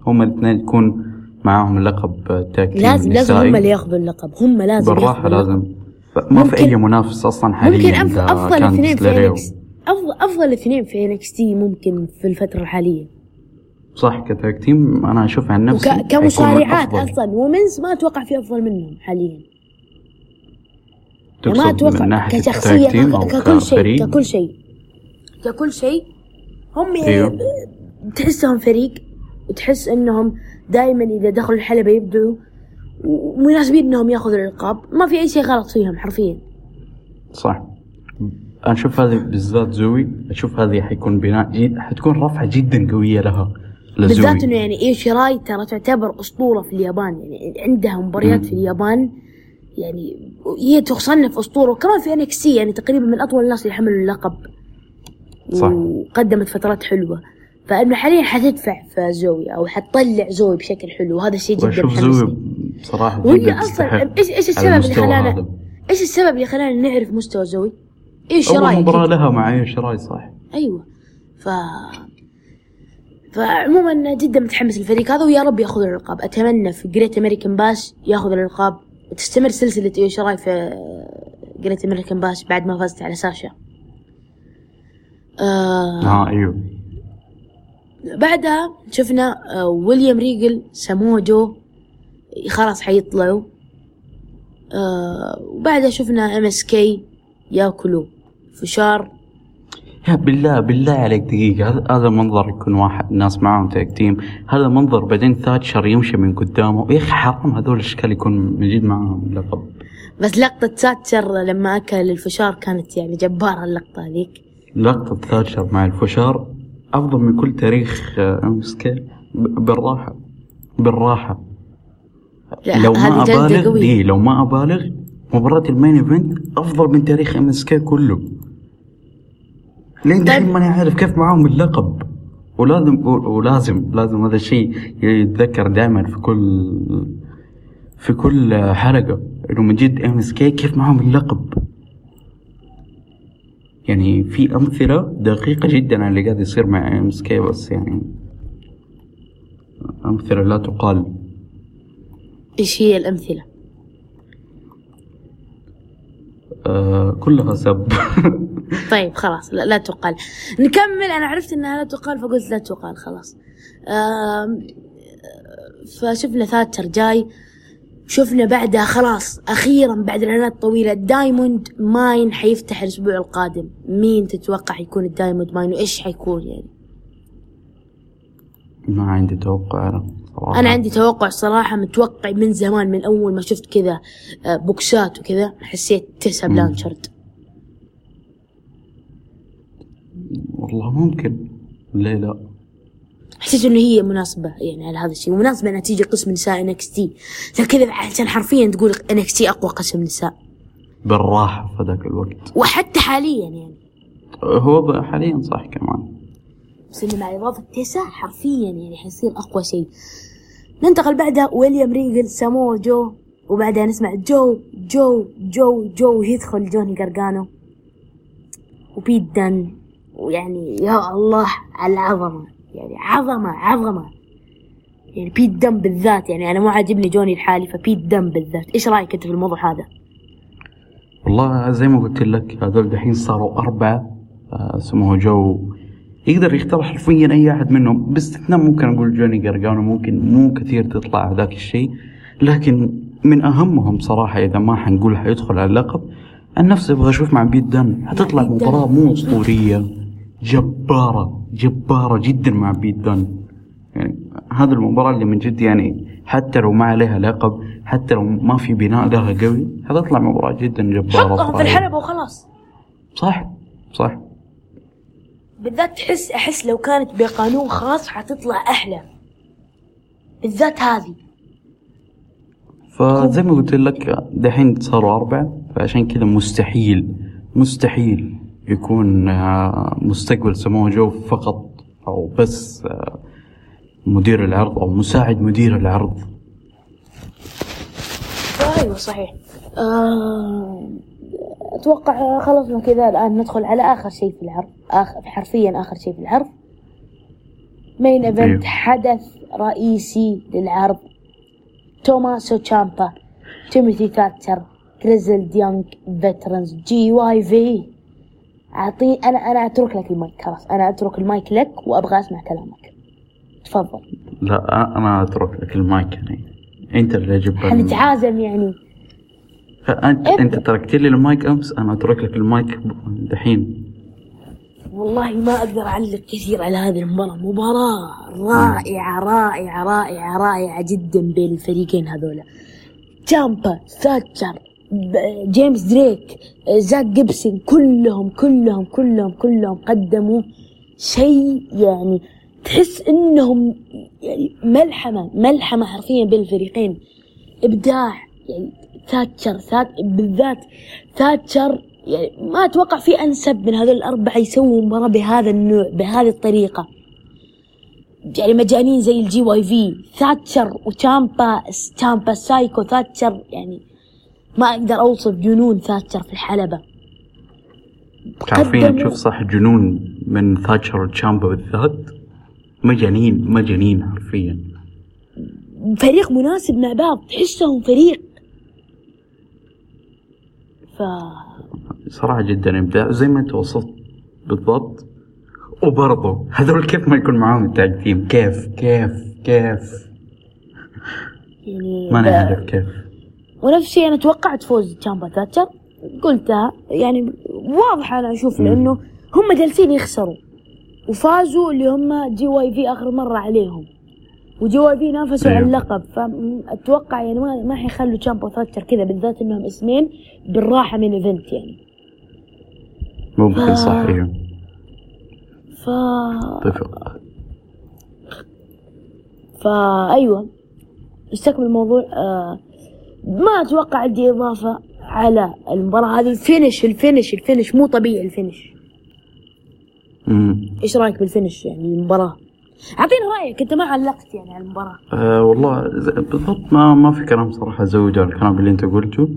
هم الاثنين يكون معاهم اللقب tag لازم لازم هم اللي ياخذوا اللقب. هم لازم اللقب. لازم. ما في أي منافس أصلا حاليا ممكن أفضل, عند أفضل اثنين في. NXT افضل أفضل اثنين في NXT ممكن في الفترة الحالية. صح كتاك تيم. أنا أشوف عن نفسي وك... كمصارعات. أصلا. ومنز ما أتوقع في أفضل منهم حاليا. ما أتوقع من ناحية كشخصية التاج تيم أو ك- ككل شيء؟ ككل شيء. ككل شيء. هم يعني أيوه. تحسهم فريق وتحس إنهم دائما إذا دخلوا الحلبة يبدعوا ومناسبين إنهم يأخذوا الالقاب ما في أي شيء غلط فيهم حرفيا. صح. أنا أشوف هذه بالذات زوي أشوف هذه حيكون بناء جد حتكون رفعة جدا قوية لها ل Zoey. بالذات إنه يعني Io Shirai ترى تعتبر أسطورة في اليابان. يعني عندها مباريات. في اليابان يعني هي تصنف أسطوره. وكمان في NXT يعني تقريبا من أطول الناس اللي حملوا اللقب. صح. وقدمت فترات حلوة. فانه حاليا حتدفع في Zoey أو حتطلع Zoey بشكل حلو. وهذا الشيء جدا محمسني Zoey بصراحة وهي جدا أصلا إيش إيش السبب اللي خلانا. إيش السبب اللي خلانا نعرف مستوى Zoey؟ إيش رأيك؟ مباراة لها مع Io Shirai صح. أيوه. ف فعموما جدا متحمس الفريق هذا ويا رب ياخذ الالقاب أتمنى في Great American Bash ياخذ الالقاب وتستمر سلسلة Io Shirai في Great American Bash بعد ما فازت على Sasha؟ آه آه أيوه. بعدها شفنا آه William Regal Samoa Joe خلاص حيطلعوا. آه وبعدها شفنا MSK ياكلوا فشار. يا بالله بالله عليك دقيقة. هذا- هذا منظر يكون واحد ناس معاهم tag team هذا منظر بعدين Thatcher يمشي من قدامه. يا أخي حرام هذول الأشكال يكون من جد معاهم لقب. بس لقطة Thatcher لما أكل الفشار كانت يعني جبارة اللقطة هذيك. لقطة Thatcher مع الفشار أفضل من كل تاريخ آه، ب- بالراحة بالراحة. لو ما أبالغ دي لو ما أبالغ مباراة ال main event أفضل من تاريخ MSK كله. لين دحين ماني عارف كيف معاهم اللقب. ولازم ولازم لازم هذا الشيء يتذكر دائما في كل في كل حلقة. إنه من جد MSK كيف معاهم اللقب. يعني في أمثلة دقيقة جدا على اللي قاعد يصير مع MSK بس يعني أمثلة لا تقال. إيش هي الأمثلة؟ آه كلها سب. طيب خلاص لا, لا تقال. نكمل. أنا عرفت إنها لا تقال فقلت لا تقال خلاص. فشفنا ثاتشر جاي. شفنا بعدها خلاص أخيرا بعد الإعلانات الطويلة Diamond Mine حيفتح الأسبوع القادم. مين تتوقع يكون ال Diamond Mine؟ وإيش حيكون يعني؟ ما عندي توقع. صراحة أنا عندي توقع صراحة متوقع من زمان من أول ما شفت كذا آه، بوكسات وكذا حسيت تيسا مم. بلانشارد. والله ممكن. ليه لا؟ حسيت إنه هي مناسبة يعني على هذا الشيء. ومناسبة إنها تيجي قسم نساء NXT زي كذا عشان حرفيا تقول NXT أقوى قسم نساء. بالراحة في ذاك الوقت. وحتى حاليا يعني. هو حاليا صح كمان. انه مع اضافه تيسا حرفيا يعني حيصير أقوى شيء. ننتقل بعدها ويليام ريجل سامو جو وبعدها نسمع جو جو جو جو يدخل جوني قرقانو وبيت دن ويعني يا الله على العظمة يعني عظمة عظمة. يعني بيت دن بالذات يعني أنا مو عاجبني جوني الحالي فبيت دن بالذات. إيش رأيك أنت في الموضوع هذا؟ والله زي ما قلت لك هذول دحين صاروا أربعة آه، اسمه جو يقدر يختار حرفيا أي أحد منهم. باستثناء ممكن أقول جوني قرقانو ممكن مو كثير تطلع ذاك الشيء لكن من أهمهم صراحة إذا ما حنقول حيدخل على اللقب عن نفسي أبغى أشوف مع بيت دان. حتطلع. مباراة مو أسطورية جبارة جبارة جدا مع بيت دان. يعني هذه المباراة اللي من جد يعني حتى لو ما عليها لقب حتى لو ما في بناء لها قوي حتطلع مباراة جدا جبارة حطهم. في الحلبة وخلاص. صح صح. بالذات تحس أحس لو كانت بقانون خاص حتطلع أحلى. بالذات هذه. فزي ما قلت لك دحين صاروا أربعة فعشان كذا مستحيل مستحيل يكون آه، مستقبل سمو جو فقط أو بس آه، مدير العرض أو مساعد مدير العرض. أيوه صحيح. أتوقع خلصنا كذا. الآن ندخل على آخر شيء في العرض. آخر حرفيا آخر شيء في العرض. main event. حدث رئيسي للعرض. توماسو تشامبا تيموثي ثاتشر Grizzled Young Veterans GYV. اعطي أنا أنا أترك لك المايك خلاص. أنا أترك المايك لك وأبغى أسمع كلامك. تفضل. لا أنا أترك لك المايك يعني. أنت اللي جبت حنتعازم يعني. أنت ابدأ. أنت تركت لي المايك أمس أنا أترك لك المايك دحين. والله ما أقدر أعلق كثير على هذه المباراة. مباراة رائعة رائعة رائعة رائعة جدا بين الفريقين هذولا. تشامبا ثاتشر ب- جيمس دريك زاك جيبسون كلهم كلهم كلهم كلهم قدموا شيء يعني تحس إنهم يعني ملحمة ملحمة حرفيا بين الفريقين. إبداع يعني ثاتشر ثات بالذات ثاتشر يعني ما أتوقع في أنسب من هذول الأربعة يسووا مباراة بهذا النوع بهذه الطريقة. يعني مجانين زي ال GYV ثاتشر وتشامبا تشامبا سايكو ثاتشر يعني ما أقدر أوصف جنون ثاتشر في الحلبة. تعرفين تشوف صح جنون من ثاتشر وتشامبا بالذات؟ مجانين مجانين حرفيا. فريق مناسب مع بعض تحسهم فريق ف صراحة جدا إبداع زي ما أنت وصفت بالضبط. وبرضه هذول كيف ما يكون معاهم التاج تيم؟ كيف؟ كيف؟ كيف؟ يعني ما أنا عارف كيف. ونفس الشيء أنا توقعت فوز تشامبا ثاتشر قلتها. يعني واضحة أنا أشوف. لأنه هم جالسين يخسروا. وفازوا اللي هم GYV آخر مرة عليهم. في نافسوا أيوه. على اللقب فاتوقع يعني ما ما حيخلوا تشامبا وثاتشر كذا بالذات إنهم اسمين بالراحة main event يعني. ممكن آه. صح أيوه. ف اتفق. فا أيوه. نستكمل الموضوع. آه ما أتوقع عندي إضافة على المباراة هذه. ال finish ال finish ال finish مو طبيعي ال finish. مم. إيش رأيك بال finish يعني المباراة؟ اعطينا رأيك انت ما علقت يعني على المباراة. أه والله بالضبط ما ما في كلام صراحة أزود على الكلام اللي أنت قلته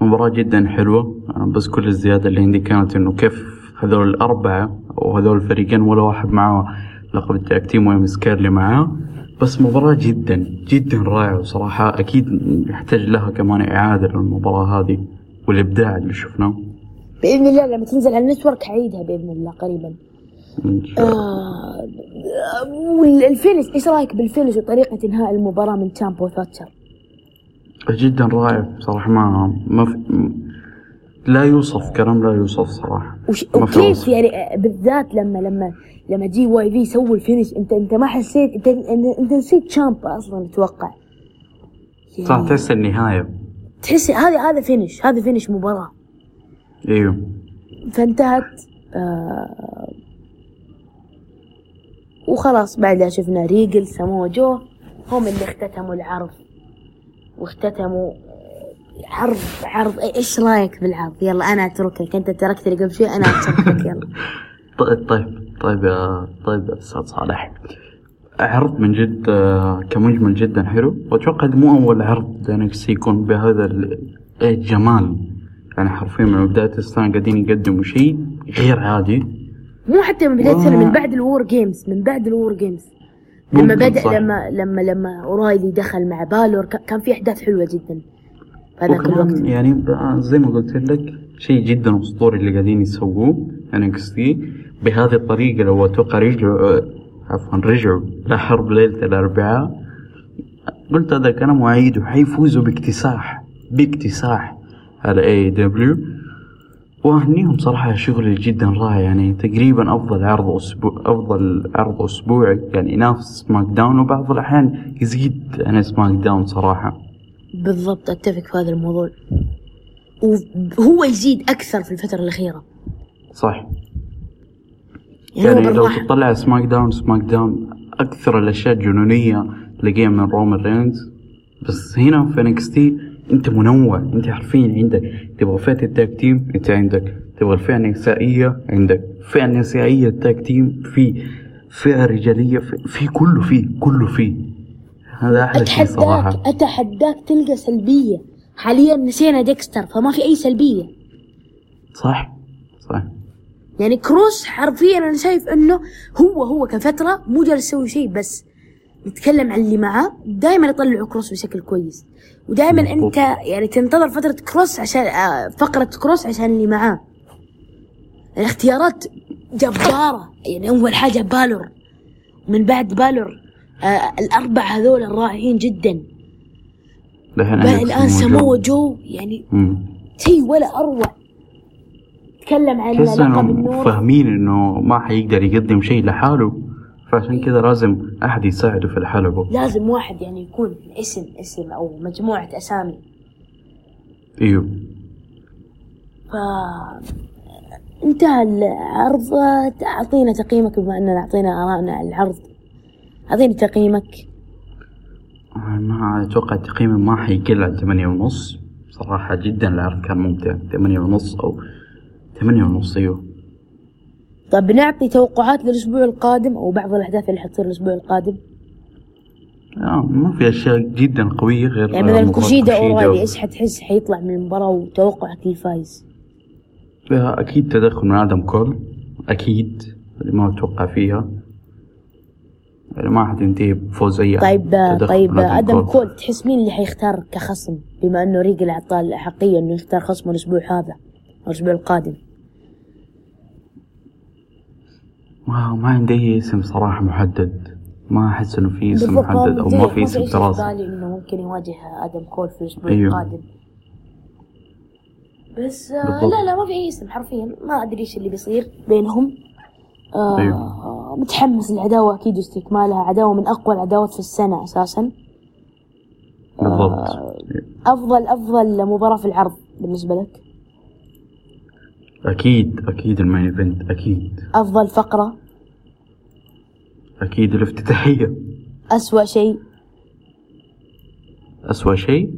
مباراة جدا حلوة أنا بس كل الزيادة اللي عندي كانت إنه كيف هذول الأربعة وهذول الفريقين ولا واحد معاه لقب ال tag team و MSK اللي معاه. بس مباراة جدا جدا رائعة وصراحة أكيد يحتاج لها كمان إعادة للمباراة هذه والإبداع اللي شفناه. بإذن الله لما تنزل على ال network حعيدها بإذن الله قريبا. آه وال finish إيش رأيك بال finish وطريقة إنهاء المباراة من تشامبا ثاتشر جدا رائع بصراحة ما ما في لا يوصف كلام لا يوصف صراحة. وش... وكيف. يعني آه، بالذات لما لما لما GYV سووا ال finish انت أنت ما حسيت انت انت, نسيت تشامبا أصلا أتوقع. يعني صح تحس النهاية. تحس هذا هذا finish هذا finish مباراة. إيوه. فانتهت آه وخلاص بعدها شفنا ريجل سمو جو. هم اللي اختتموا العرض. واختتموا عرض عرض إيش رأيك بالعرض؟ يلا أنا أتركك. أنت تركتني قبل شوي أنا أتركك. يلا. طيب طيب طيب يا طيب أستاذ صالح. عرض من جد آه، كمجمل جدا حلو. وأتوقع مو أول عرض NXT يكون بهذا ال- الجمال يعني حرفيا من بداية السنة قاعدين يقدموا شيء غير عادي. مو حتى من بدايه السنة آه. من بعد ال WarGames من بعد ال WarGames لما بدأ صح. لما لما لما أورايلي دخل مع بالور كان في أحداث حلوة جدا هذاك الوقت يعني ب- زي ما قلت لك شيء جدا اسطوري اللي قاعدين يسووه NXT بهذه الطريقة لو أتوقع رجعوا آه، عفوا رجعوا لحرب ليلة الأربعاء قلت هذا الكلام واعيد وحيفوزوا باكتساح باكتساح على AEW واهنيهم صراحة شغل جدا رائع يعني تقريبا أفضل عرض أسبوع أفضل عرض أسبوعي يعني ينافس SmackDown وبعض الأحيان يزيد عن SmackDown صراحة. بالضبط أتفق في هذا الموضوع. وهو يزيد أكثر في الفترة الأخيرة. صح. يعني, يعني لو تطلع SmackDown SmackDown أكثر الأشياء الجنونية تلاقيها من رومان رينز. بس هنا في NXT أنت منوع أنت حرفيا عندك تبغى فئة ال tag team أنت عندك تبغى الفئة النسائية عندك فئة نسائيه ال tag team في فئة رجالية في, في كله فيه كله فيه هذا أحلى شيء صراحة. اتحداك أتحداك تلقى سلبية. حاليا نسينا ديكستر فما في أي سلبية. صح صح. يعني كروس حرفيا أنا شايف إنه هو هو كفترة مو جالس يسوي شيء بس. نتكلم عن اللي معاه دائما يطلعوا كروس بشكل كويس. ودائما. أنت يعني تنتظر فترة كروس عشان آه، فقرة كروس عشان اللي معاه الاختيارات جبارة. يعني أول حاجة بالور. من بعد بالور آه الاربع هذول الرائعين جدا. الآن سمو جو. يعني. شيء ولا أروع. تكلم عن لقب النور فاهمين إنه ما حيقدر يقدم شيء لحاله. فعشان كذا لازم أحد يساعده في الحلبة. لازم واحد يعني يكون اسم اسم أو مجموعة أسامي. إيوه. ف انتهى العرض. أعطينا تقييمك بما أننا أعطينا آرائنا على العرض. أعطيني تقييمك. ما أتوقع تقييمي ما حيقل عن ثمانية ونص. صراحة جدا العرض كان ممتع. ثمانية ونص أو ثمانية ونص إيوه. طيب بنعطي توقعات للأسبوع القادم أو بعض الاحداث اللي حتصير الأسبوع القادم؟ آه ما في أشياء جدا قوية غير يعني مثلا كوشيدا اورايلي و- إيش حتحس حيطلع من المباراة وتوقعك للفايز فيها أكيد تدخل من آدم كول أكيد. اللي ما أتوقع فيها. يعني ما حتنتهي بفوز أي. طيب تدخل طيب من آدم كول. تحس مين اللي حيختار كخصم؟ بما أنه ريجل اعطاه الاحقيه إنه يختار خصمه الأسبوع هذا الأسبوع القادم. ما, ما عندي أي اسم صراحة محدد. ما أحس إنه في اسم محدد أو ما في اسم براسي. بالي إنه ممكن يواجه آدم كول في الأسبوع أيوه. القادم. بس آه بالضبط. لا لا ما في أي اسم حرفيا. ما أدري إيش اللي بيصير بينهم. آه أيوه. متحمس العداوه أكيد واستكمالها عداوة من أقوى العداوات في السنة أساسا. بالضبط. أفضل أفضل مباراة في العرض بالنسبة لك. أكيد أكيد ال main event أكيد. أفضل فقرة؟ أكيد الافتتاحية. أسوأ شيء؟ أسوأ شيء؟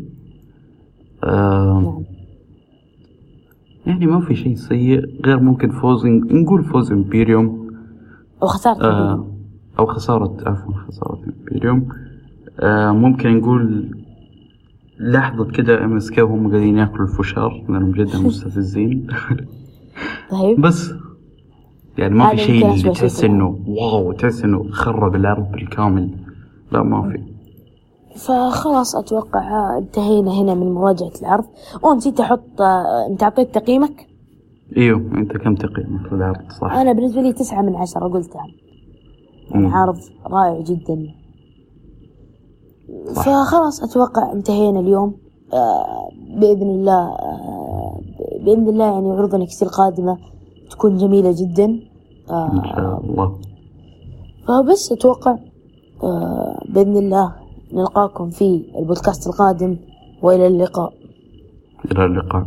آه نعم. يعني ما في شيء سيء غير ممكن فوز نقول فوز Imperium. وخسارة آه أو خسارة عفوا خسارة Imperium. آه ممكن نقول لحظة كده MSK وهم قاعدين ياكلوا الفشار لأنهم جدا مستفزين. طيب. بس. يعني ما في شيء اللي تحس إنه واو تحس إنه خرب الأرض بالكامل. لا ما في. فخلاص أتوقع انتهينا هنا من مراجعة العرض ونسيت أحط أنت أعطيت تقييمك؟ إيوه أنت كم تقييمك للعرض صح؟ أنا بالنسبة لي تسعة من عشرة قلتها. يعني. عرض رائع جدا. صح. فخلاص أتوقع انتهينا اليوم. آه، بإذن الله آه، باذن الله يعني عروض نكستي القادمة تكون جميلة جدا. إن آه، شاء الله. فبس أتوقع آه، بإذن الله نلقاكم في البودكاست القادم وإلى اللقاء. إلى اللقاء.